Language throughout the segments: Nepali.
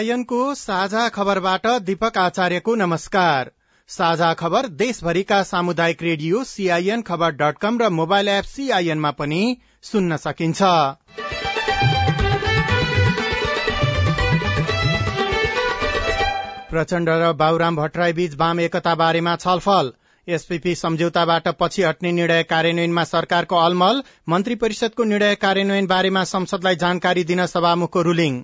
सीआईएनको साझा खबरबाट दीपक आचार्यको नमस्कार। साझा खबर देशभरिका सामुदायिक radio CIN Khabar dot com र मोबाइल एप सीआईएनमा पनि सुन्न सकिन्छ। प्रचण्ड र बाबुराम भट्टराई बीच वाम एकता बारेमा छलफल। एसपीपी सम्झौताबाट पछि हट्ने निर्णय कार्यान्वयनमा सरकारको अलमल। मन्त्री परिषदको निर्णय कार्यान्वयन बारेमा संसदलाई जानकारी दिन सभामुखको रुलिङ।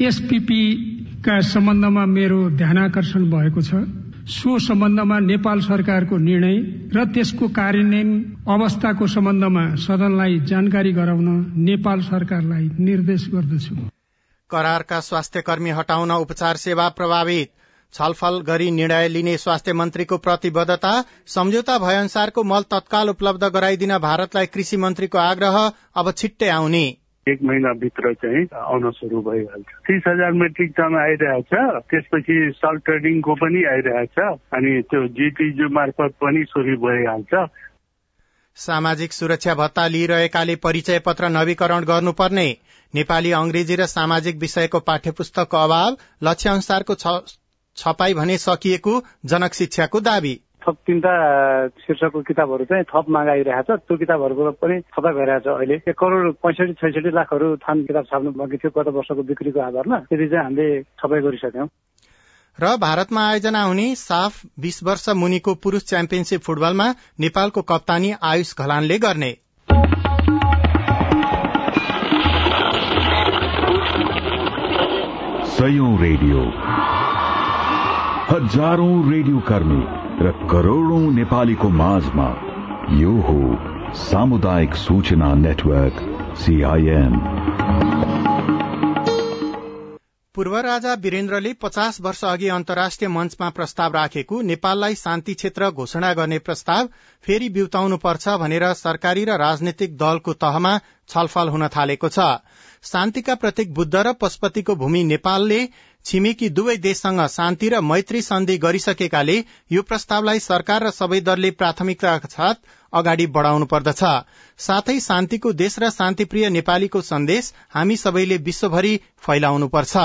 एसपीपीका सम्बन्धमा मेरो ध्यानाकर्षण भएको छ। सो सम्बन्धमा नेपाल सरकारको निर्णय र त्यसको कार्यान्वयन अवस्थाको सम्बन्धमा सदनलाई जानकारी गराउन नेपाल सरकारलाई निर्देश गर्दछु। करारका स्वास्थ्य कर्मी हटाउन उपचार सेवा प्रभावित। छलफल गरी निर्णय लिने स्वास्थ्य मन्त्रीको प्रतिबद्धता सम्झौता भएअनुसारको मल तत्काल उपलब्ध गराइदिन भारतलाई कृषि मन्त्रीको आग्रह अब छिट्टै आउने। एक महिनाभित्र चाहिँ आउन सुरु भइहाल्छ। तिस हजार मेट्रिक टन आइरहेछ त्यसपछि सल्ट ट्रेडिङको पनि आइरहेछ अनि त्यो जिटिजु मार्फत पनि सुरु भइहाल्छ। सामाजिक सुरक्षा भत्ता लिइरहेकाले परिचय पत्र नवीकरण गर्नुपर्ने नेपाली अंग्रेजी र सामाजिक विषयको पाठ्यपुस्तकको अभाव लक्ष्य अनुसारको छपाई भने सकिएको जनक शिक्षाको दावी। थप तिनवटा शीर्षकको किताबहरू चाहिँ थप मागाइरहेको छ। त्यो किताबहरूको पनि छपा भइरहेछ अहिले। एक करोड पैँसठी छैसठी लाखहरू थान किताब छाप्नु बाँकी थियो गत वर्षको बिक्रीको आधारमा। त्यति चाहिँ हामीले छपाई गरिसक्यौँ। र भारतमा आयोजना हुने साफ बीस वर्ष मुनिको पुरूष च्याम्पियनशीप फुटबलमा नेपालको कप्तानी आयुष घलानले गर्ने। रेडियो। हजारौं रेडियो कर्मी। र करोड़ौं नेपालीको माझमा यो हो सामुदायिक सूचना नेटवर्क सीआईएन पूर्व राजा वीरेन्द्रले पचास वर्ष अघि अन्तर्राष्ट्रिय मञ्चमा प्रस्ताव राखेको नेपाललाई शान्ति क्षेत्र घोषणा गर्ने प्रस्ताव फेरि बिउताउनु पर्छ भनेर सरकारी र राजनैतिक दलको तहमा छलफल हुन थालेको छ। शान्तिका प्रतीक बुद्ध र पशुपतिको भूमि नेपालले छिमेकी दुवै देशसँग शान्ति र मैत्री सन्धि गरिसकेकाले यो प्रस्तावलाई सरकार र सबै दलले प्राथमिकता साथ अगाडि बढ़ाउनु पर्दछ। साथै शान्तिको देश र शान्तिप्रिय नेपालीको सन्देश हामी सबैले विश्वभरि फैलाउनुपर्छ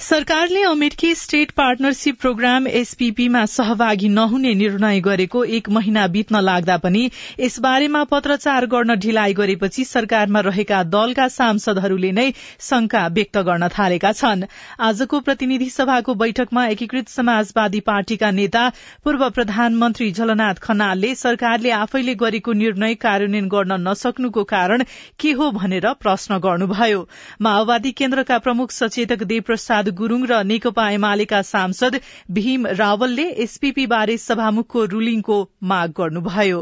सरकारले अमेरिकी स्टेट पार्टनरशिप प्रोग्राम एसपीपीमा सहभागी नहुने निर्णय गरेको एक महिना बित्न लाग्दा पनि यसबारेमा पत्रचार गर्न ढिलाइ गरेपछि सरकारमा रहेका दलका सांसदहरूले नै शंका व्यक्त गर्न थालेका छन्। आजको प्रतिनिधि सभाको बैठकमा एकीकृत समाजवादी पार्टीका नेता पूर्व प्रधानमन्त्री झलनाथ खनालले सरकारले आफैले गरेको निर्णय कार्यान्वयन गर्न नसक्नुको कारण के हो भनेर प्रश्न गर्नुभयो। माओवादी केन्द्रका प्रमुख सचेतक देवप्रसाद गुरूङ र नेकपा एमालेका सांसद भीम रावलले एसपीपी बारे सभामुखको रूलिङको माग गर्नुभयो।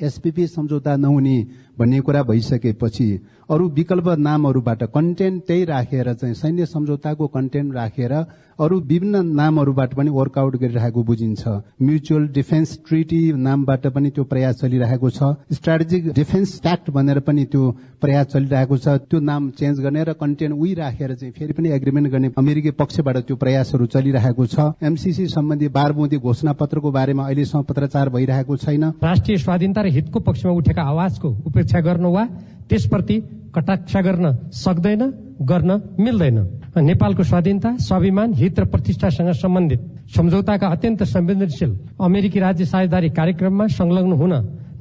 एसपीपी सम्झौता नहुने भन्ने कुरा भइसकेपछि अरू विकल्प नामहरूबाट कन्टेन्ट त्यही राखेर चाहिँ सैन्य सम्झौताको कन्टेन्ट राखेर अरू विभिन्न नामहरूबाट पनि वर्कआउट गरिरहेको बुझिन्छ। म्युचुअल डिफेन्स ट्रिटी नामबाट पनि त्यो प्रयास चलिरहेको छ। स्ट्राटेजिक डिफेन्स प्याक्ट भनेर पनि त्यो प्रयास चलिरहेको छ। त्यो नाम चेन्ज गर्ने र कन्टेन्ट उही राखेर चाहिँ फेरि पनि एग्रिमेन्ट गर्ने अमेरिकी पक्षबाट त्यो प्रयासहरू चलिरहेको छ। एमसीसी सम्बन्धी बारबुदी घोषणा पत्रको बारेमा अहिलेसम्म पत्रचार भइरहेको छैन। राष्ट्रिय स्वाधीनता र हितको पक्षमा उठेका आवाजको उपेक्षा गर्नु वा त्यसप्रति कटाक्ष गर्न सक्दैन गर्न मिल्दैन। नेपालको स्वाधीनता स्वाभिमान हित र प्रतिष्ठासँग सम्बन्धित। सम्झौताका अत्यन्त संवेदनशील अमेरिकी राज्य साझेदारी कार्यक्रममा संलग्न हुन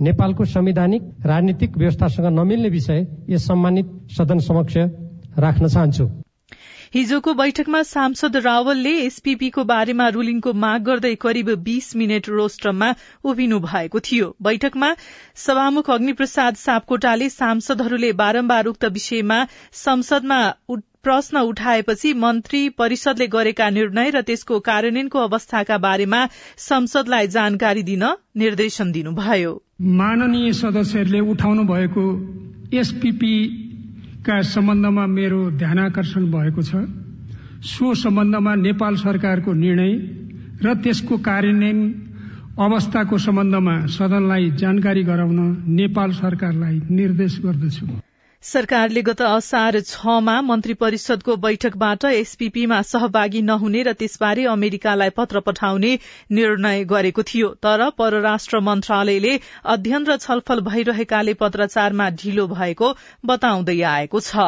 नेपालको संवैधानिक राजनीतिक व्यवस्थासँग नमिल्ने विषय यस सम्मानित सदन समक्ष राख्न चाहन्छु। हिजोको बैठकमा सांसद रावलले एसपीपीको बारेमा रूलिङको माग गर्दै करिब बीस मिनट रोस्टममा उभिनु भएको थियो। बैठकमा सभामुख अग्निप्रसाद सापकोटाले सांसदहरूले बारम्बार उक्त विषयमा संसदमा प्रश्न उठाएपछि मन्त्री परिषदले गरेका निर्णय र त्यसको कार्यान्वयनको अवस्थाका बारेमा संसदलाई जानकारी दिन निर्देशन दिनुभयो। माननीय सदस्यहरूले उठाउनु भएको एसपीपी का सम्बन्धमा मेरो ध्यानकर्षण भएको छ? सो सम्बन्धमा नेपाल सरकारको निर्णय र त्यसको कार्यान्वयन अवस्थाको सम्बन्धमा सदनलाई जानकारी गराउन नेपाल सरकारलाई निर्देश गर्दछु। सरकारले गत असार छमा मन्त्री परिषदको बैठकबाट एसपीपीमा सहभागी नहुने र त्यसबारे अमेरिकालाई पत्र पठाउने निर्णय गरेको थियो। तर परराष्ट्र मन्त्रालयले अध्ययन र छलफल भइरहेकाले पत्रचारमा ढिलो भएको बताउँदै आएको छ।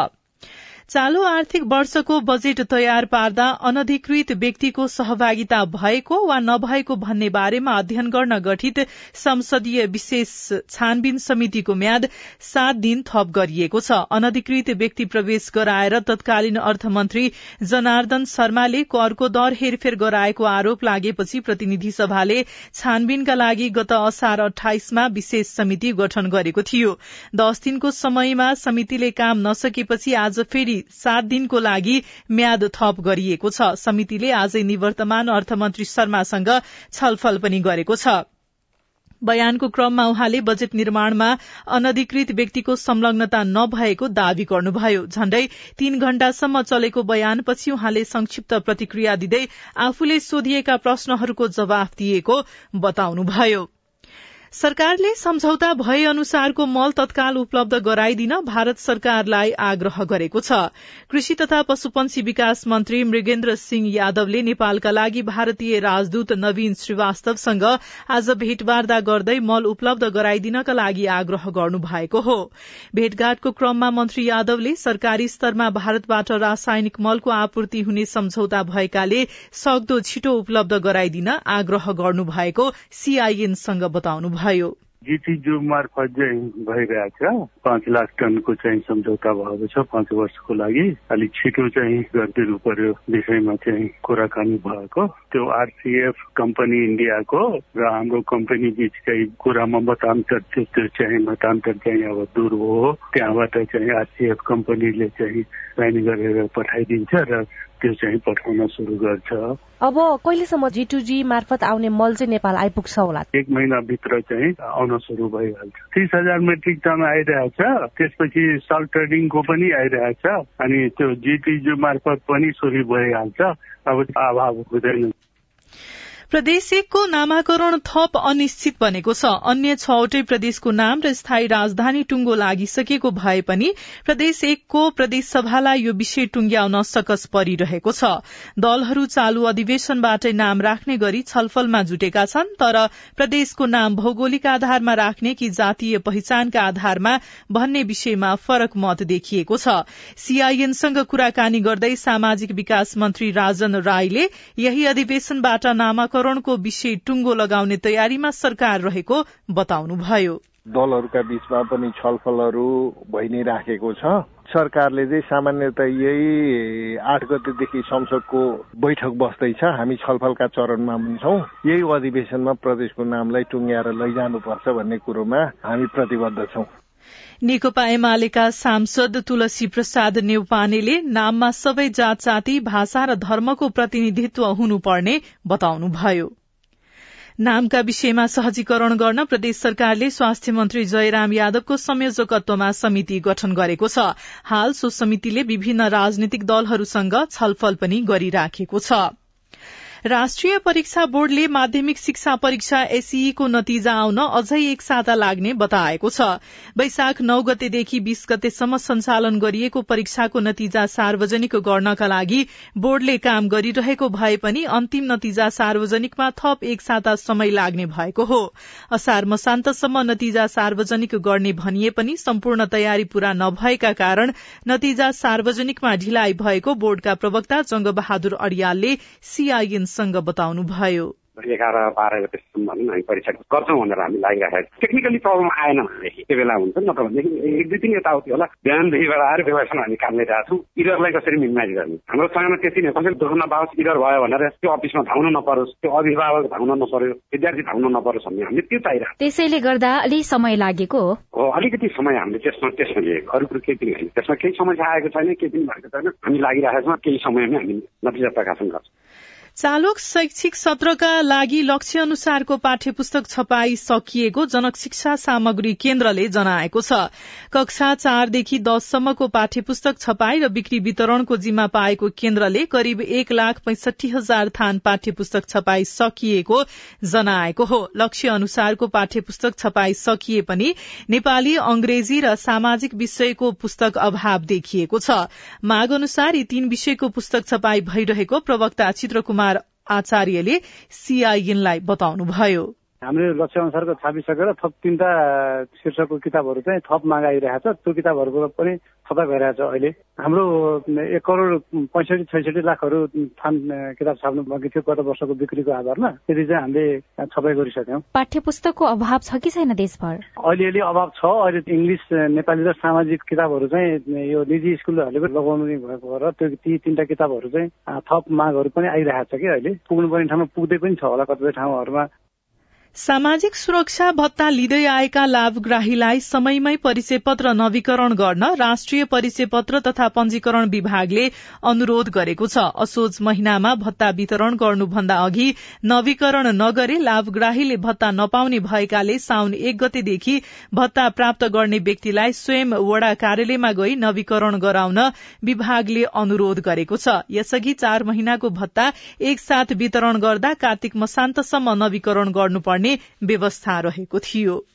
चालू आर्थिक वर्षको बजेट तयार पार्दा अनधिकृत व्यक्तिको सहभागिता भएको वा नभएको भन्ने बारेमा अध्ययन गर्न गठित संसदीय विशेष छानबिन समितिको म्याद सात दिन थप गरिएको छ। अनधिकृत व्यक्ति प्रवेश गराएर तत्कालीन अर्थमन्त्री जनार्दन शर्माले करको दर हेरफेर गराएको आरोप लागेपछि प्रतिनिधि सभाले छानबिनका लागि गत असार अठाइसमा विशेष समिति गठन गरेको थियो। दश दिनको समयमा समितिले काम नसकेपछि आज फेरि सात दिनको लागि म्याद थप गरिएको छ। समितिले आजै निवर्तमान अर्थमन्त्री शर्मासँग छलफल पनि गरेको छ। बयानको क्रममा उहाँले बजेट निर्माणमा अनधिकृत व्यक्तिको संलग्नता नभएको दावी गर्नुभयो। झण्डै तीन घण्टासम्म चलेको बयानपछि उहाँले संक्षिप्त प्रतिक्रिया दिँदै आफूले सोधिएका प्रश्नहरूको जवाफ दिएको बताउनुभयो। सरकारले सम्झौता भए अनुसारको मल तत्काल उपलब्ध गराइदिन भारत सरकारलाई आग्रह गरेको छ। कृषि तथा पशुपन्छी विकास मन्त्री मृगेन्द्र सिंह यादवले नेपालका लागि भारतीय राजदूत नवीन श्रीवास्तवसँग आज भेटवार्ता गर्दै मल उपलब्ध गराइदिनका लागि आग्रह गर्नु भएको हो। भेटघाटको क्रममा मन्त्री यादवले सरकारी स्तरमा भारतबाट रासायनिक मलको आपूर्ति हुने सम्झौता भएकाले सक्दो छिटो उपलब्ध गराइदिन आग्रह गर्नु भएको सीआईएनसँग बताउनुभयो भयो। जिटिजू मार्फत चाहिँ भइरहेछ। पाँच लाख टनको चाहिँ सम्झौता भएको छ पाँच वर्षको लागि। अलिक छिटो चाहिँ गरिदिनु पर्यो विषयमा चाहिँ कुराकानी भएको। त्यो आरसिएफ कम्पनी इन्डियाको र हाम्रो कम्पनी बिचकै कुरामा मतान्तर थियो त्यो चाहिँ मतान्तर चाहिँ अब दूर हो। त्यहाँबाट चाहिँ आरसिएफ कम्पनीले चाहिँ साइन गरेर पठाइदिन्छ र त्यो चाहिँ पठाउन सुरु गर्छ? अब कहिलेसम्म जी टू जी मार्फत आउने मल चाहिँ नेपाल आइपुग्छ होला? एक महिनाभित्र चाहिँ आउन सुरु भइहाल्छ। तिस हजार मेट्रिक टन आइरहेछ त्यसपछि सल्ट ट्रेडिङको पनि आइरहेछ अनि त्यो जिटिजू मार्फत पनि सुरु भइहाल्छ। अब अभाव हुँदैन। प्रदेश एकको नामाकरण थप अनिश्चित बनेको छ। अन्य छवटै प्रदेशको नाम र स्थायी राजधानी टुंगो लागिसकेको भए पनि प्रदेश एकको प्रदेशसभालाई यो विषय टुंग्याउन सकस परिरहेको छ। दलहरू चालू अधिवेशनबाटै नाम राख्ने गरी छलफलमा जुटेका छन् तर प्रदेशको नाम भौगोलिक आधारमा राख्ने कि जातीय पहिचानका आधारमा भन्ने विषयमा फरक मत देखिएको छ। सीआईएनसँग कुराकानी गर्दै सामाजिक विकास मन्त्री राजन राईले यही अधिवेशनबाट नामाकरण नामाकरणको विषय टुङ्गो लगाउने तयारीमा सरकार रहेको बताउनुभयो। दलहरूका बीचमा पनि छलफलहरू भइ नै राखेको छ। सरकारले चाहिँ सामान्यत यही आठ गतेदेखि संसदको बैठक बस्दैछ। हामी छलफलका चरणमा पनि छौँ। यही अधिवेशनमा प्रदेशको नामलाई टुङ्ग्याएर लैजानुपर्छ भन्ने कुरोमा हामी प्रतिबद्ध छौँ। नेकपा एमालेका सांसद तुलसी प्रसाद नेउपानेले नाममा सबै जात जाति भाषा र धर्मको प्रतिनिधित्व हुनुपर्ने बताउनुभयो। नामका विषयमा सहजीकरण गर्न प्रदेश सरकारले स्वास्थ्य मन्त्री जयराम यादवको संयोजकत्वमा समिति गठन गरेको छ। हाल सो समितिले विभिन्न राजनीतिक दलहरूसँग छलफल पनि गरिराखेको छ। राष्ट्रिय परीक्षा बोर्डले माध्यमिक शिक्षा परीक्षा एसईको नतिजा आउन अझै एक साता लाग्ने बताएको छ। वैशाख नौ गतेदेखि बीस गतेसम्म सञ्चालन गरिएको परीक्षाको नतिजा सार्वजनिक गर्नका लागि बोर्डले काम गरिरहेको भए पनि अन्तिम नतिजा सार्वजनिकमा थप एक साता समय लाग्ने भएको हो। असार मसान्तसम्म नतिजा सार्वजनिक गर्ने भनिए पनि सम्पूर्ण तयारी पूरा नभएका कारण नतिजा सार्वजनिकमा ढिलाइ भएको बोर्डका प्रवक्ता जंग बहादुर अड़ियालले सीआईएन सँग बताउनुभयो। एघार बाह्र गतेसम्म भनौँ हामी परीक्षा गर्छौँ भनेर हामी लागिरहेको छौँ। टेक्निकली प्रब्लम आएन भनेदेखि त्यो बेला हुन्छ नि त भनेदेखि एक दुई तिन यताउति होला। बिहानदेखिबाट आएर बेलासम्म हामी काम गरिरहेको छौँ। इडरलाई कसरी मिनिमाइज गर्ने? हाम्रो समयमा त्यति नै कसरी दुःख नपाओस् इडर भयो भनेर त्यो अफिसमा धाउन नपरोस् त्यो अभिभावक धाउन नपर्यो विद्यार्थी धाउन नपरोस् भन्ने हामीले त्यो चाहिरहेको त्यसैले गर्दा अलि समय लागेको? हो हो अलिकति समय हामीले त्यसमा त्यसमा लिएको। अरू कुरो केही पनि होइन त्यसमा केही समस्या आएको छैन केही पनि भएको छैन। हामी लागिरहेको छौँ केही समयमै हामी नतिजा प्रकाशन गर्छौँ। चालुक शैक्षिक सत्रका लागि लक्ष्य अनुसारको पाठ्य पुस्तक छपाई सकिएको जनक शिक्षा सामग्री केन्द्रले जनाएको छ। कक्षा चारदेखि दससम्मको पाठ्य पुस्तक छपाई र बिक्री वितरणको जिम्मा पाएको केन्द्रले करिब एक लाख पैंसठी हजार थान पाठ्य पुस्तक छपाई सकिएको जनाएको हो। लक्ष्य अनुसारको पाठ्य पुस्तक छपाई सकिए पनि नेपाली अंग्रेजी र सामाजिक विषयको पुस्तक अभाव देखिएको छ। माग अनुसार यी तीन विषयको पुस्तक छपाई भइरहेको प्रवक्ता चित्रकुमार कुमार आचार्यले सीआईएनलाई बताउनुभयो। हामीले लक्ष्य अनुसारको छापिसकेर थप तिनवटा शीर्षकको किताबहरू चाहिँ थप मागाइरहेको छ। त्यो किताबहरूको पनि थपा भइरहेछ अहिले। हाम्रो एक करोड पैँसठी छैसठी लाखहरू थान किताब छाप्नु बाँकी थियो गत वर्षको बिक्रीको आधारमा। त्यति चाहिँ हामीले छपाई गरिसक्यौँ। पाठ्य पुस्तकको अभाव छ कि छैन देशभर? अलिअलि अभाव छ। अहिले इङ्ग्लिस नेपाली र सामाजिक किताबहरू चाहिँ यो निजी स्कुलहरूले पनि लगाउनु भएको भएर त्यो ती तिनवटा किताबहरू चाहिँ थप मागहरू पनि आइरहेको छ कि अहिले। पुग्नुपर्ने ठाउँमा पुग्दै पनि छ होला कतिपय ठाउँहरूमा। सामाजिक सुरक्षा भत्ता लिँदै आएका लाभग्राहीलाई समयमै परिचय पत्र नवीकरण गर्न राष्ट्रिय परिचय पत्र तथा पंजीकरण विभागले अनुरोध गरेको छ। असोज महिनामा भत्ता वितरण गर्नुभन्दा अघि नवीकरण नगरे लाभग्राहीले भत्ता नपाउने भएकाले साउन एक गतेदेखि भत्ता प्राप्त गर्ने व्यक्तिलाई स्वयं वडा कार्यालयमा गई नवीकरण गराउन विभागले अनुरोध गरेको छ। यसअघि चार महिनाको भत्ता एकसाथ वितरण गर्दा कार्तिक मसान्तसम्म नवीकरण गर्नुपर्ने व्यवस्था रहेको थियो।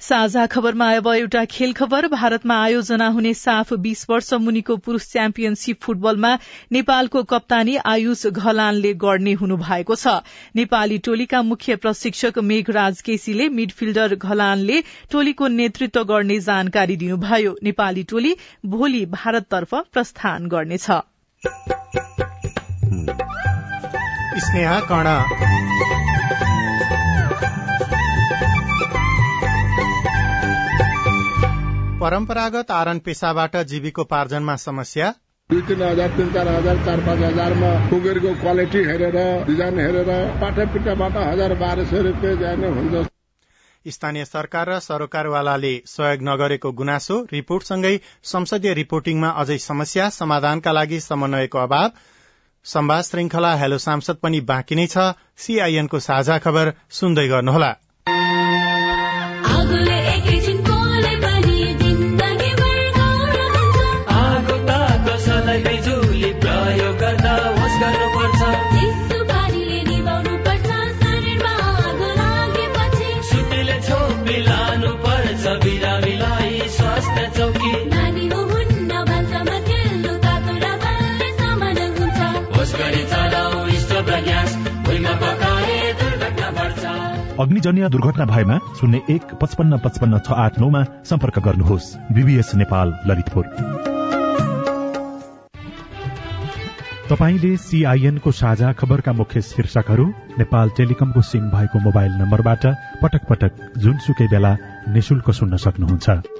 साझा खबरमा अब एउटा खेल खबर। भारतमा आयोजना हुने साफ बीस वर्ष मुनिको पुरूष च्याम्पियनशीप फुटबलमा नेपालको कप्तानी आयुष घलानले गर्ने हुनु भएको छ। नेपाली टोलीका मुख्य प्रशिक्षक मेघराज केसीले मिडफिल्डर घलानले टोलीको नेतृत्व गर्ने जानकारी दिनुभयो। नेपाली टोली भोलि भारततर्फ प्रस्थान गर्नेछ। स्नेहा कर्ण परम्परागत आरन पेसाबाट जीविकोपार्जनमा समस्या दुई तिन हजार तिन चार हजार चार पाँच हजारमा पुगेरको क्वालिटी हेरेर डिजाइन हेरेर पाठ्यपिठबाट हजार बाह्र सय रुपियाँ जाने हुन्छ स्थानीय सरकार र सरोकारवालाले सहयोग नगरेको गुनासो रिपोर्टसँगै संसदीय रिपोर्टिङमा अझै समस्या समाधानका लागि समन्वयको अभाव संवाद श्रृंखला हेलो सांसद पनि बाँकी नै छ। सीआईएनको साझा खबर सुन्दै गर्नुहोला। अग्निजन्य दुर्घटना भएमा शून्य एक पचपन्न पचपन्न छ आठ नौमा सम्पर्क गर्नुहोस्। बीबीएस नेपाल ललितपुर। तपाईँले सीआईएनको साझा खबरका मुख्य शीर्षकहरू नेपाल टेलिकमको सिम भएको मोबाइल नम्बरबाट पटक पटक जुनसुकै बेला निशुल्क सुन्न सक्नुहुन्छ।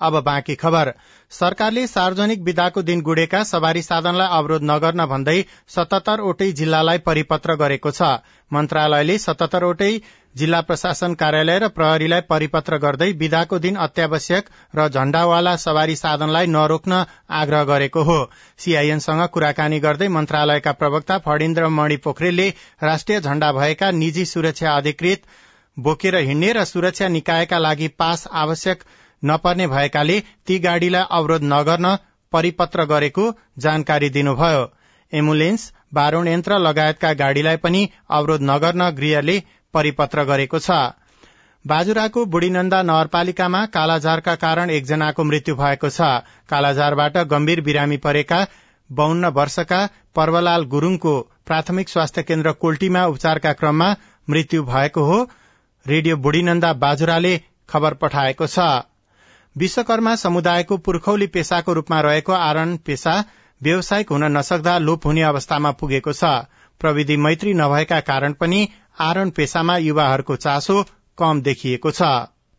अब बाँकी खबर। सरकारले सार्वजनिक विदाको दिन गुडेका सवारी साधनलाई अवरोध नगर्न भन्दै सतहत्तरवटै जिल्लालाई परिपत्र गरेको छ। मन्त्रालयले सतहत्तरवटै जिल्ला प्रशासन कार्यालय र प्रहरीलाई परिपत्र गर्दै विदाको दिन अत्यावश्यक र झण्डावाला सवारी साधनलाई नरोक्न आग्रह गरेको हो। सीआईएनसँग कुराकानी गर्दै मन्त्रालयका प्रवक्ता फणिन्द्र मणि पोखरेलले राष्ट्रिय झण्डा भएका निजी सुरक्षा अधिकृत बोकेर हिँड्ने र सुरक्षा निकायका लागि पास आवश्यक नपर्ने भएकाले ती गाड़ीलाई अवरोध नगर्न परिपत्र गरेको जानकारी दिनुभयो। एम्बुलेन्स बारूण यन्त्र लगायतका गाड़ीलाई पनि अवरोध नगर्न गृहले परिपत्र गरेको छ। बाजुराको बुढीनन्दा नगरपालिकामा कालाजारका कारण एकजनाको मृत्यु भएको छ। कालाजारबाट गम्भीर बिरामी परेका बाहन्न वर्षका पर्वलाल गुरूङको प्राथमिक स्वास्थ्य केन्द्र कोल्टीमा उपचारका क्रममा मृत्यु भएको हो। रेडियो बुढीनन्दा बाजुराले खबर पठाएको छ। विश्वकर्मा समुदायको पुर्खौली पेसाको रूपमा रहेको आरण पेसा व्यावसायिक हुन नसक्दा लोप हुने अवस्थामा पुगेको छ। प्रविधि मैत्री नभएका कारण पनि आरण पेसामा युवाहरूको चासो कम देखिएको छ।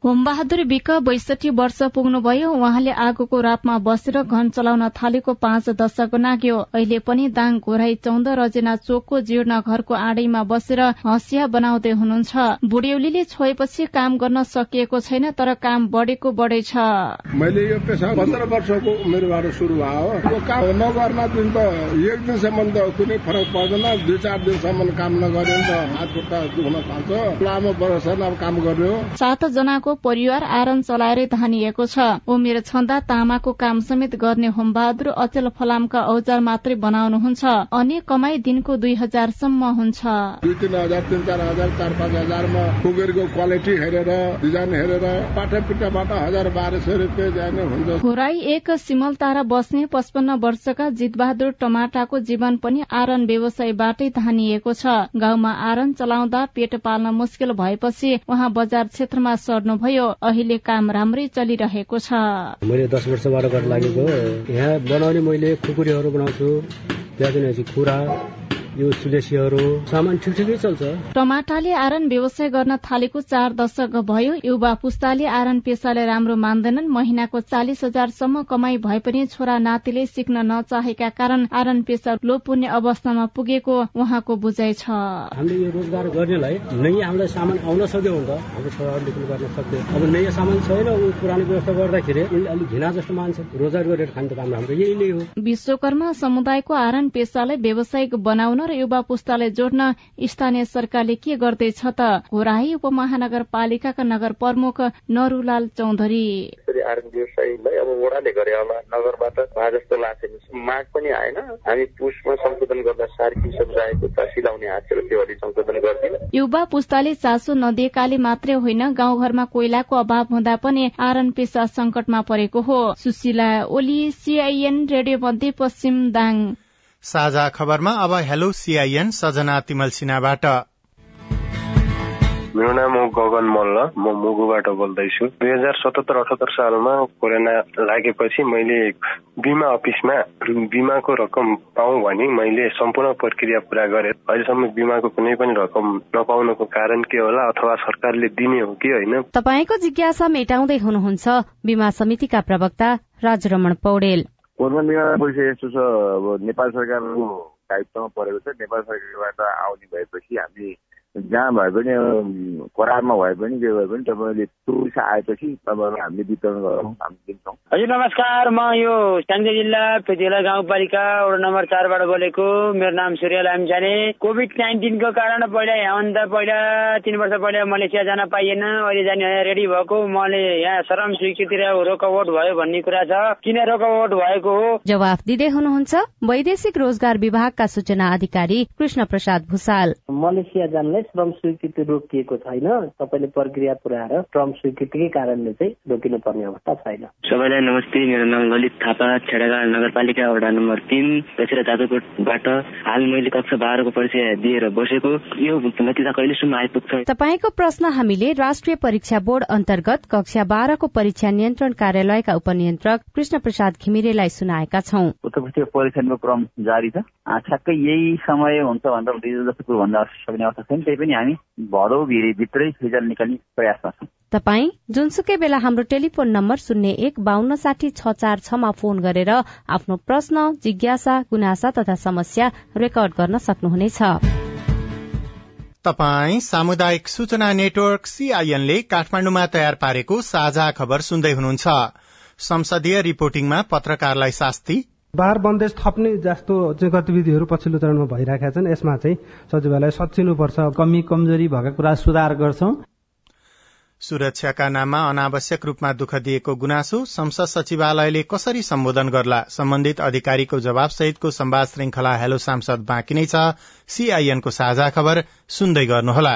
होमबहादुर विक बैसठी वर्ष पुग्नुभयो। उहाँले आगोको रापमा बसेर घन चलाउन थालेको पाँच दशक नाग्यो। अहिले पनि दाङ घोराई चौध रजेना चोकको जीर्ण घरको आडैमा बसेर हँसिया बनाउँदै हुनुहुन्छ। बुढेउलीले छोएपछि काम गर्न सकिएको छैन तर काम बढेको बढेछ। मैले यो पेसा पन्ध्र वर्षको उमेरबाट सुरु भयो। काम नगर्न दिन त एक दिनसम्म त कुनै फरक पर्दैन। दुई चार दिनसम्म काम नगर्यो भने त हात खुट्टा दुख्न थाल्छ। लामो वर्ष काम गर्यो। सात जनाको उहाँको परिवार आरन चलाएरै धानिएको छ। उमेर छँदा तामाको काम समेत गर्ने होमबहादुर अचेल फलामका औजार मात्रै बनाउनुहुन्छ। अन्य कमाई दिनको दुई हजारसम्म हुन्छ। दुई तिन हजार तिन चार हजार चार पाँच हजारमा क्वालिटी हेरेर डिजाइन हेरेर पाठापिठाबाट हजार बाह्र सय रुपियाँ जाने हुन्छ। खोराई एक सिमल तारा बस्ने पचपन्न वर्षका जितबहादुर टमाटाको जीवन पनि आरन व्यवसायबाटै धानिएको छ। गाउँमा आरन चलाउँदा पेट पाल्न मुस्किल भएपछि उहाँ बजार क्षेत्रमा सर्नु भयो अहिले काम राम्रै चलिरहेको छ। मैले दस वर्षबाट गर्न लागेको यहाँ बनाउने मैले खुकुरीहरू बनाउँछु। खुरा यो सुदेशीहरू सामान ठिक ठिकै चल्छ। टमाटाले आरन व्यवसाय गर्न थालेको चार दशक भयो। युवा पुस्ताले आरन पेसालाई राम्रो मान्दैनन्। महिनाको चालिस हजारसम्म कमाई भए पनि छोरा नातिले सिक्न नचाहेका कारण आरन पेसा लोप हुने अवस्थामा पुगेको उहाँको बुझाइ छ। हामीले यो रोजगार गर्नेलाई नयाँ हामीलाई सामान आउन सक्यो भने त हाम्रो छोराहरूले पनि गर्न सक्यो अब नयाँ सामान छैन। ऊ पुरानो व्यवस्था गर्दाखेरि अलिक घिना जस्तो मान्छ रोजगार गरेर खाने त काम हाम्रो यही नै हो। विश्वकर्मा समुदायको आरन पेसालाई व्यावसायिक बनाउन र युवा पुस्तालाई जोड्न स्थानीय सरकारले के गर्दैछ त? घोराही उपमहानगरपालिकाका नगर प्रमुख नरूलाल चौधरी। आर्मी व्यवसायीलाई अब वडाले गरे होला। नगरबाट भए जस्तो लाग्छ माग पनि आएन। हामी पुसमा संशोधन गर्दा सिलाउने त्यो अलि संशोधन गरिदिन। युवा पुस्ताले चासो नदिएकाले मात्रै होइन गाउँघरमा कोइलाको अभाव हुँदा पनि आरन पेसा संकटमा परेको हो। सुशीला ओली सीआईएन रेडियो मध्य पश्चिम दाङ। साझा खबरमा अब हेलो सीआईएन सजना तिमल सिन्हाबाट। मेरो नाम हो गगन मल्ल म मुगुबाट बोल्दैछु। दुई हजार सतहत्तर अठहत्तर सालमा कोरोना लागेपछि मैले बिमा अफिसमा बिमाको रकम पाऊ भने मैले सम्पूर्ण प्रक्रिया पूरा गरेँ। अहिलेसम्म बिमाको कुनै पनि रकम नपाउनको कारण के होला अथवा सरकारले दिने हो कि होइन? तपाईँको जिज्ञासा मेटाउँदै हुनुहुन्छ बिमा समितिका प्रवक्ता राजरमण पौडेल। कोरोना बिमा पैसा यस्तो छ अब नेपाल सरकारको दायित्वमा परेको छ। नेपाल सरकारबाट आउने भएपछि हामी जहाँ भए पनि करारमा भए पनि जे भए पनि तपाईँले टुरिस्ट आएपछि तपाईँहरूलाई हामीले वितरण गरौँ हामी दिन्छौँ। हजुर नमस्कार म यो स्याङ्जा जिल्ला पेटिला गाउँपालिका वडा नम्बर चारबाट बोलेको। मेरो नाम सूर्य लामछाने कोभिड नाइन्टिनको कारण पहिला यहाँभन्दा पहिला तिन वर्ष पहिला मलेसिया जान पाइएन। अहिले जाने रेडी भएको। मैले यहाँ श्रम स्वीकृति रोकआउट भयो भन्ने कुरा छ। किन रोकआउट भएको हो? जवाफ दिँदै हुनुहुन्छ। वैदेशिक रोजगार विभागका सूचना अधिकारी कृष्ण प्रसाद भूषाल मलेसिया जानलाई श्रम स्वीकृति रोकिएको छैन। तपाईँले प्रक्रिया पुऱ्याएर श्रम स्वीकृतिकै कारणले चाहिँ रोकिनु पर्ने अवस्था छैन। सबैलाई नमस्ते। मेरो नाम ललित थापा छेडागाड नगरपालिका वडा नम्बर तिन दशरा जादवकोटबाट हाल मैले कक्षा बाह्रको परीक्षा दिएर बसेको। यो नतिजा कहिलेसम्म आइपुग्छ? तपाईँको प्रश्न हामीले राष्ट्रिय परीक्षा बोर्ड अन्तर्गत कक्षा बाह्रको परीक्षा नियन्त्रण कार्यालयका उपनियन्त्रक कृष्ण प्रसाद घिमिरेलाई सुनाएका छौं। परीक्षाको क्रम जारी छ। ठ्याक्कै यही समय हुन्छ भनेर जस्तो भन्दा सक्ने अवस्था छैन। त्यही पनि हामी भदौ भित्रै रिजल्ट निकाल्ने प्रयासमा छौँ तपाई जुनसुकै बेला हाम्रो टेलिफोन नम्बर शून्य एक बान्न साठी छ चार छमा फोन गरेर आफ्नो प्रश्न जिज्ञासा गुनासा तथा समस्या रेकर्ड गर्न सक्नुहुनेछ। तपाई सामुदायिक सूचना नेटवर्क सीआईएनले काठमाण्डुमा तयार पारेको साझा खबर सुन्दै हुनुहुन्छ। संसदीय रिपोर्टिङमा पत्रकारलाई शास्ति बार बन्देज थप्ने जस्तो चाहिँ गतिविधिहरू पछिल्लो चरणमा भइरहेका छन्। यसमा चाहिँ सचिवालय सचिनुपर्छ कमी कमजोरी भएका कुरा सुधार गर्छौं। सुरक्षाका नाममा अनावश्यक रूपमा दुःख दिएको गुनासो संसद सचिवालयले कसरी सम्बोधन गर्ला? सम्बन्धित अधिकारीको जवाब सहितको संवाद श्रृंखला हेलो सांसद बाँकी नै छ। सीआईएनको साझा खबर सुन्दै गर्नुहोला।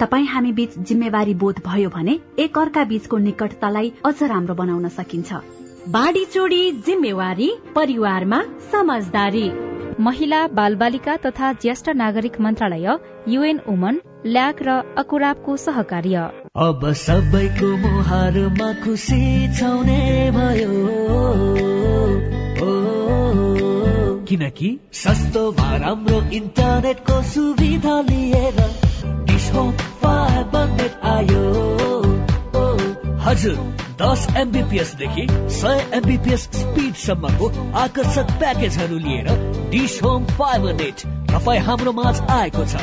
तपाईँ हामी बीच जिम्मेवारी बोध भयो भने एक अर्का बीचको निकटतालाई अझ राम्रो बनाउन सकिन्छ। बाढी चोडी जिम्मेवारी परिवारमा समझदारी। महिला बालबालिका तथा ज्येष्ठ नागरिक मन्त्रालय युएन वुमन ल्याक र अकुराबको सहकार्य। अब सबैको मुहारमा खुसी छाउने भयो। किनकि सस्तोमा राम्रो इन्टरनेटको सुविधा लिएर हजुर दस एमबिपिएस देखि सय एमबिपिएस स्पिड सम्मको आकर्षक प्याकेजहरू लिएर डिस होम फाइबर नेट तपाईँ हाम्रो माझ आएको छ।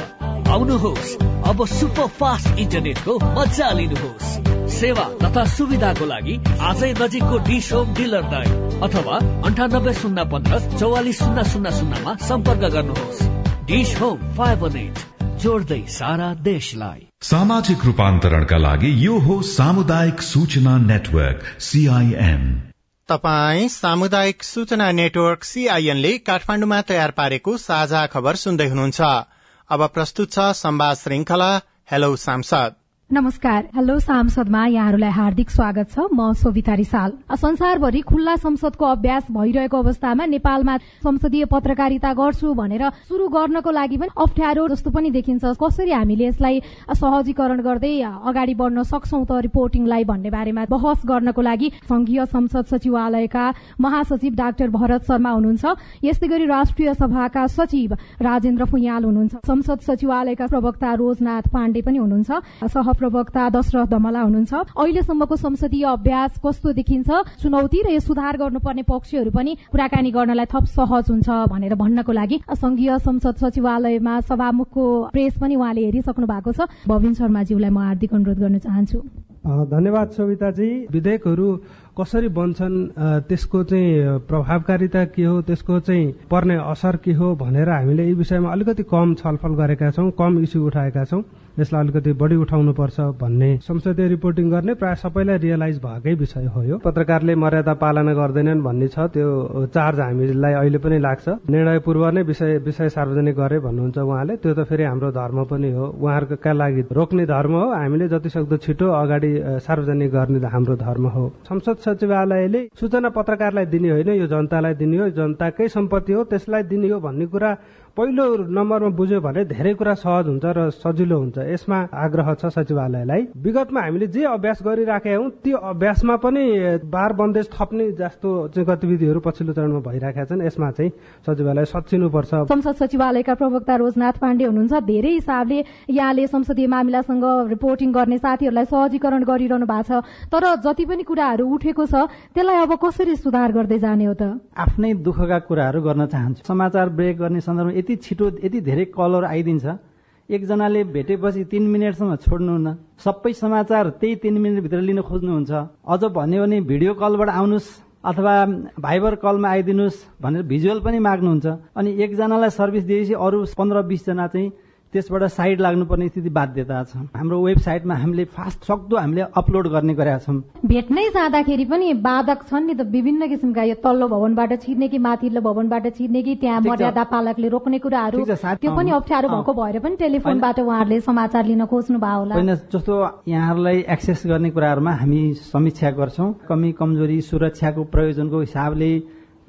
आउनुहोस् अब सुपर फास्ट इन्टरनेटको मजा लिनुहोस्। सेवा तथा सुविधाको लागि आजै नजिकको डिस होम डिलरलाई अथवा अन्ठानब्बे शून्य पन्ध्र चौवालिस शून्य शून्य शून्यमा सम्पर्क गर्नुहोस्। Dish Home fibre net. जोड्दै सारा देशलाई। सामाजिक रूपान्तरणका लागि यो हो सामुदायिक सूचना नेटवर्क सीआईएन तपाई सामुदायिक सूचना नेटवर्क सीआईएनले काठमाण्डुमा तयार पारेको साझा खबर सुन्दै हुनुहुन्छ। अब प्रस्तुत छ संवाद श्रृंखला हेलो सांसद। नमस्कार। हेलो सांसदमा यहाँहरूलाई हार्दिक स्वागत छ। म सोभिता रिसाल संसारभरि खुल्ला संसदको अभ्यास भइरहेको अवस्थामा नेपालमा संसदीय पत्रकारिता गर्छु भनेर शुरू गर्नको लागि पनि अप्ठ्यारो जस्तो पनि देखिन्छ। कसरी हामीले यसलाई सहजीकरण गर्दै अगाडि बढ्न सक्छौ त रिपोर्टिङलाई भन्ने बारेमा बहस गर्नको लागि संघीय संसद सचिवालयका महासचिव डाक्टर भरत शर्मा हुनुहुन्छ। यस्तै गरी राष्ट्रिय सभाका सचिव राजेन्द्र फुयाल हुनुहुन्छ। संसद सचिवालयका प्रवक्ता रोजनाथ पाण्डे पनि हुनुहुन्छ। प्रवक्ता दशरथ धमला हुनुहुन्छ। अहिलेसम्मको संसदीय अभ्यास कस्तो देखिन्छ? चुनौती र यो सुधार गर्नुपर्ने पक्षहरू पनि कुराकानी गर्नलाई थप सहज हुन्छ भनेर भन्नको लागि संघीय संसद सचिवालयमा सभामुखको प्रेस पनि उहाँले हेरिसक्नु भएको छ। भविन शर्माज्यूलाई म हार्दिक अनुरोध गर्न चाहन्छु। धन्यवाद सविताजी। विधेयकहरू कसरी बन्छन्? त्यसको चाहिँ प्रभावकारिता के हो? त्यसको चाहिँ पर्ने असर के हो? भनेर हामीले यी विषयमा अलिकति कम छलफल गरेका छौँ कम इस्यु उठाएका छौँ। यसलाई अलिकति बढी उठाउनुपर्छ भन्ने संसदीय रिपोर्टिङ गर्ने प्राय सबैलाई रियलाइज भएकै विषय हो यो। पत्रकारले मर्यादा पालना गर्दैनन् भन्ने छ। त्यो चार्ज हामीलाई अहिले पनि लाग्छ। निर्णय पूर्व नै विषय विषय सार्वजनिक गरे भन्नुहुन्छ उहाँले। त्यो त फेरि हाम्रो धर्म पनि हो। उहाँहरूका लागि रोक्ने धर्म हो। हामीले जति सक्दो छिटो अगाडि सार्वजनिक गर्ने हाम्रो धर्म हो। संसद सचिवालयले सूचना पत्रकारलाई दिने होइन। यो जनतालाई दिने हो। जनताकै सम्पत्ति हो। त्यसलाई दिने हो भन्ने कुरा पहिलो नम्बरमा बुझ्यो भने धेरै कुरा सहज हुन्छ र सजिलो हुन्छ। यसमा आग्रह छ सचिवालयलाई विगतमा हामीले जे अभ्यास गरिराखेका हौँ त्यो अभ्यासमा पनि बार बन्देज थप्ने जस्तो चाहिँ गतिविधिहरू पछिल्लो चरणमा भइरहेका छन्। यसमा चाहिँ सचिवालय सचिनुपर्छ संसद सचिवालयका प्रवक्ता रोजनाथ पाण्डे हुनुहुन्छ। धेरै हिसाबले यहाँले संसदीय मामिलासँग रिपोर्टिङ गर्ने साथीहरूलाई सहजीकरण गरिरहनु भएको छ। तर जति पनि कुराहरू उठेको छ त्यसलाई अब कसरी सुधार गर्दै जाने हो त? आफ्नै दुःखका कुराहरू गर्न चाहन्छु। समाचार ब्रेक गर्ने सन्दर्भमा यति छिटो यति धेरै कलर आइदिन्छ। एकजनाले भेटेपछि तिन मिनटसम्म छोड्नुहुन्न। सबै समाचार त्यही तिन मिनटभित्र लिन खोज्नुहुन्छ। अझ भन्यो भने भिडियो कलबाट आउनुहोस् अथवा भाइबर कलमा आइदिनुहोस् भनेर भिजुअल पनि माग्नुहुन्छ। अनि एकजनालाई सर्भिस दिएपछि अरू पन्ध्र बिसजना चाहिँ त्यसबाट साइड लाग्नुपर्ने स्थिति बाध्यता छ। हाम्रो वेबसाइटमा हामीले फास्ट सक्दो हामीले अपलोड गर्ने गरेका छौँ। भेट्नै जाँदाखेरि पनि बाधक छन् नि त विभिन्न किसिमका यो तल्लो भवनबाट छिर्ने कि माथिल्लो भवनबाट छिर्ने कि त्यहाँ मर्यादा पालकले रोक्ने कुराहरू। त्यो पनि अप्ठ्यारो भएको भएर पनि टेलिफोनबाट उहाँहरूले समाचार लिन खोज्नु भयो होला। होइन जस्तो यहाँहरूलाई एक्सेस गर्ने कुराहरूमा हामी समीक्षा गर्छौँ। कमी कमजोरी सुरक्षाको प्रयोजनको हिसाबले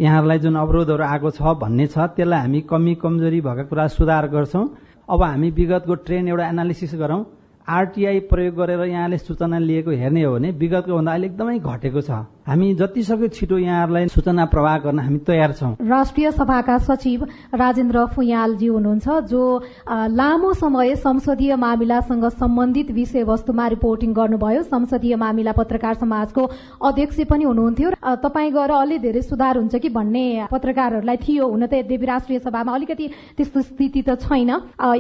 यहाँहरूलाई जुन अवरोधहरू आएको छ भन्ने छ त्यसलाई हामी कमी कमजोरी भएका कुरा सुधार गर्छौँ। अब हामी विगतको ट्रेन एउटा एनालिसिस गरौँ। आरटिआई प्रयोग गरेर यहाँले सूचना लिएको हेर्ने हो भने विगतको भन्दा अहिले एकदमै घटेको छ। हामी जति सक्यो छिटो यहाँहरूलाई सूचना प्रवाह गर्न हामी तयार छौँ। राष्ट्रिय सभाका सचिव राजेन्द्र फुयालजी हुनुहुन्छ जो लामो समय संसदीय मामिलासँग सम्बन्धित विषयवस्तुमा रिपोर्टिङ गर्नुभयो। संसदीय मामिला पत्रकार समाजको अध्यक्ष पनि हुनुहुन्थ्यो। तपाईँ गएर अलि धेरै सुधार हुन्छ कि भन्ने पत्रकारहरूलाई थियो हुन त यद्यपि राष्ट्रिय सभामा अलिकति त्यस्तो स्थिति त छैन।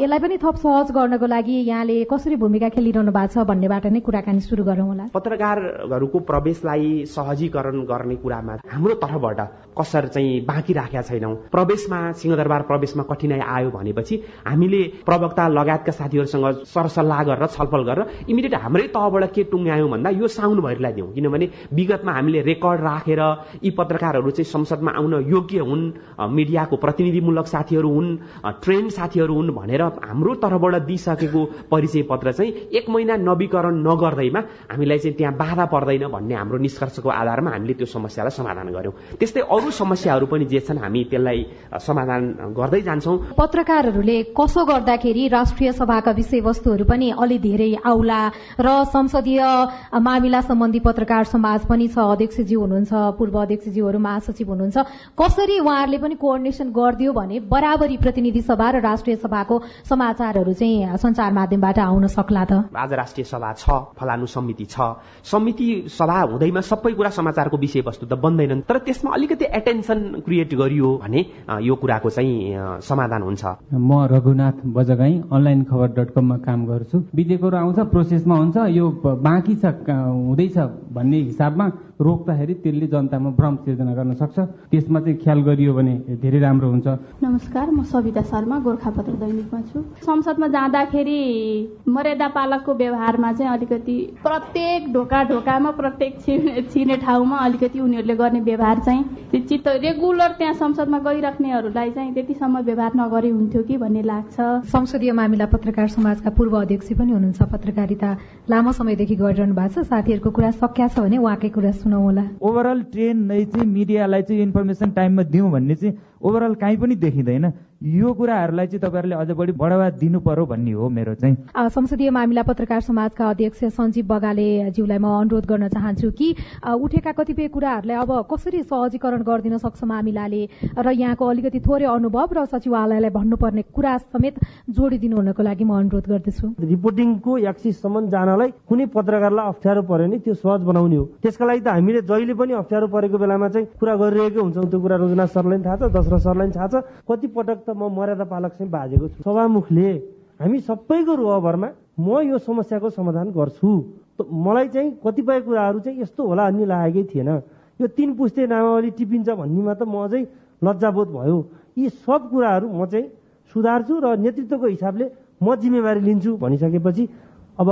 यसलाई पनि थप सहज गर्नको लागि यहाँले कसरी भूमिका खेलिरहनु भएको छ भन्नेबाट नै कुराकानी सुरु गरौँ होला। पत्रकारहरूको प्रवेशलाई सहजीकरण गर्ने कुरामा हाम्रो तर्फबाट कसर चाहिँ बाँकी राखेका छैनौँ। प्रवेशमा सिंहदरबार प्रवेशमा कठिनाई आयो भनेपछि हामीले प्रवक्ता लगायतका साथीहरूसँग सरसल्लाह गरेर छलफल गरेर इमिडिएट हाम्रै तहबाट के टुङ्ग्यायौँ भन्दा यो साउन भरिलाई दिउँ। किनभने विगतमा हामीले रेकर्ड राखेर यी पत्रकारहरू चाहिँ संसदमा आउन योग्य हुन् मिडियाको प्रतिनिधिमूलक साथीहरू हुन् ट्रेन साथीहरू हुन् भनेर हाम्रो तर्फबाट दिइसकेको परिचय पत्र चाहिँ एक महिना नवीकरण नगर्दैमा हामीलाई चाहिँ त्यहाँ बाधा पर्दैन भन्ने हाम्रो निष्कर्षको आधारमा हामीले त्यो समस्यालाई समाधान गर्यौँ त्यस्तै अरू समस्याहरू पनि जे छन् हामी त्यसलाई समाधान गर्दै जान्छौँ। पत्रकारहरूले कसो गर्दाखेरि राष्ट्रिय सभाका विषयवस्तुहरू पनि अलि धेरै आउला र संसदीय मामिला सम्बन्धी पत्रकार समाज पनि छ। अध्यक्षज्यू हुनुहुन्छ पूर्व अध्यक्षज्यूहरू महासचिव हुनुहुन्छ। कसरी उहाँहरूले पनि कोअर्डिनेसन गरिदियो भने बराबरी प्रतिनिधि सभा र राष्ट्रिय सभाको समाचारहरू चाहिँ संचार माध्यमबाट आउन सक्ला त? आज राष्ट्रिय सभा छ फलानु समिति छ। समिति सभा हुँदैमा सबै कुरा समाचारको विषयवस्तु त बन्दैनन् तर त्यसमा अलिकति एटेन्सन क्रिएट गरियो भने यो कुराको चाहिँ समाधान हुन्छ। म रघुनाथ बजगाई अनलाइन खबर डट कममा काम गर्छु। विधेयकहरू आउँछ प्रोसेसमा हुन्छ यो बाँकी छ हुँदैछ भन्ने हिसाबमा रोक्दाखेरि त्यसले जनतामा भ्रम सिर्जना गर्न सक्छ। त्यसमा चाहिँ ख्याल गरियो भने धेरै राम्रो हुन्छ। नमस्कार म सविता शर्मा गोर्खापत्र दैनिकमा छु। संसदमा जाँदाखेरि मर्यादा पालकको व्यवहारमा चाहिँ अलिकति प्रत्येक ढोका ढोकामा प्रत्येक छिर्ने ठाउँमा अलिकति उनीहरूले गर्ने व्यवहार चाहिँ चित्त रेगुलर त्यहाँ संसदमा गइराख्नेहरूलाई चाहिँ त्यतिसम्म व्यवहार नगरे हुन्थ्यो कि भन्ने लाग्छ। संसदीय मामिला पत्रकार समाजका पूर्व अध्यक्ष पनि हुनुहुन्छ। पत्रकारिता लामो समयदेखि गरिरहनु भएको छ। साथीहरूको कुरा सक्या छ भने उहाँकै कुरा सुनौ होला। ओभरअल ट्रेन नै चाहिँ मिडियालाई चाहिँ इन्फर्मेसन टाइममा दिउँ भन्ने चाहिँ ओभरअल काहीँ पनि देखिँदैन। यो कुराहरूलाई चाहिँ तपाईँहरूले अझ बढी बढावा दिनु पर्यो भन्ने हो मेरो चाहिँ। संसदीय मामिला पत्रकार समाजका अध्यक्ष सञ्जीव बगाले ज्यूलाई म अनुरोध गर्न चाहन्छु कि उठेका कतिपय कुराहरूलाई अब कसरी सहजीकरण गरिदिन सक्छ मामिलाले र यहाँको अलिकति थोरै अनुभव र सचिवालयलाई भन्नुपर्ने कुरा समेत जोडिदिनु हुनको लागि म अनुरोध गर्दछु। रिपोर्टिङको एक्सिससम्म जानलाई कुनै पत्रकारलाई अप्ठ्यारो पर्यो नि त्यो सहज बनाउने हो। त्यसका लागि त हामीले जहिले पनि अप्ठ्यारो परेको बेलामा चाहिँ कुरा गरिरहेकै हुन्छौँ। त्यो कुरा रोजना सरलाई थाहा छ दशरथ सरलाई थाहा छ। कति पटक त म मर्यादा पालक चाहिँ बाजेको छु। सभामुखले हामी सबैको रुहभरमा म यो समस्याको समाधान गर्छु। मलाई चाहिँ कतिपय कुराहरू चाहिँ यस्तो होला भन्ने लागेकै थिएन। यो तिन पुस्ते नामावली टिपिन्छ भन्नेमा त म अझै लज्जाबोध भयो। यी सब कुराहरू म चाहिँ सुधार्छु र नेतृत्वको हिसाबले म जिम्मेवारी लिन्छु भनिसकेपछि अब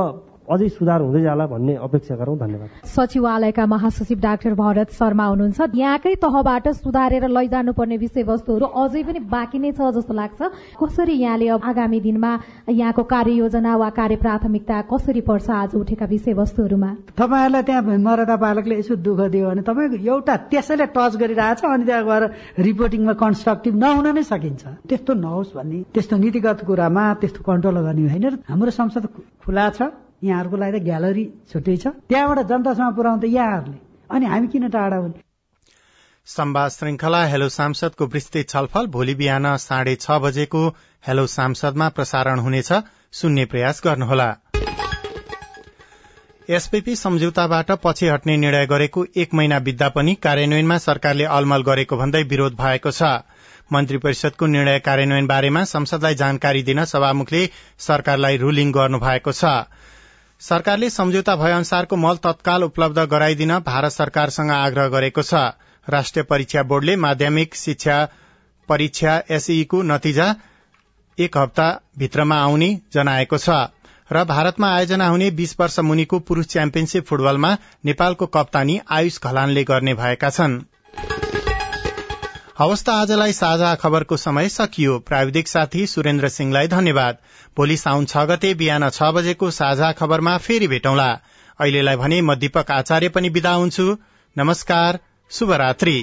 अझै सुधार हुँदै जाला भन्ने अपेक्षा गरौँ। धन्यवाद। सचिवालयका महासचिव डाक्टर भरत शर्मा हुनुहुन्छ। यहाँकै तहबाट सुधारेर लैजानुपर्ने विषयवस्तुहरू अझै पनि बाँकी नै छ जस्तो लाग्छ। कसरी यहाँले अब आगामी दिनमा यहाँको कार्ययोजना वा कार्य प्राथमिकता कसरी पर्छ आज उठेका विषयवस्तुहरूमा? तपाईँहरूलाई त्यहाँ मर्यादा पालकले यसो दुःख दियो भने तपाईँको एउटा त्यसैले टच गरिरहेछ अनि त्यहाँ गएर रिपोर्टिङमा कन्स्ट्रक्टिभ नहुन नै सकिन्छ। त्यस्तो नहोस् भन्ने त्यस्तो नीतिगत कुरामा त्यस्तो कन्ट्रोल गर्ने होइन हाम्रो संसद खुला छ। यहाँहरूको लागि त ग्यालरी छुट्टै छ। त्यहाँबाट जनतासँग पुर्याउँदा यहाँहरूले। अनि हामी किन टाढा हुने? संवाद श्रृंखला हेलो सांसदको विस्तृत छलफल भोलि बिहान साढे छ बजेको हेलो सांसदमा प्रसारण हुनेछ। सुन्ने प्रयास गर्नुहोला। एसपीपी सम्झौताबाट पछि हट्ने निर्णय गरेको एक महिना बित्दा पनि कार्यान्वयनमा सरकारले अलमल गरेको भन्दै विरोध भएको छ। मन्त्री परिषदको निर्णय कार्यान्वयन बारेमा संसदलाई जानकारी दिन सभामुखले सरकारलाई रूलिङ गर्नु भएको छ। सरकारले सम्झौता भए अनुसारको मल तत्काल उपलब्ध गराइदिन भारत सरकारसँग आग्रह गरेको छ। राष्ट्रिय परीक्षा बोर्डले माध्यमिक शिक्षा परीक्षा एसईको नतिजा एक हप्ता भित्रमा आउने जनाएको छ र भारतमा आयोजना हुने बीस वर्ष मुनिको पुरूष च्याम्पियनशीप फुटबलमा नेपालको कप्तानी आयुष घलानले गर्ने भएका छन्। हवस् त आजलाई साझा खबरको समय सकियो। प्राविधिक साथी सुरेन्द्र सिंहलाई धन्यवाद। भोलि साउन छ गते बिहान छ बजेको साझा खबरमा फेरि भेटौँला। अहिलेलाई भने म दीपक आचार्य पनि विदा हुन्छु। नमस्कार शुभरात्री।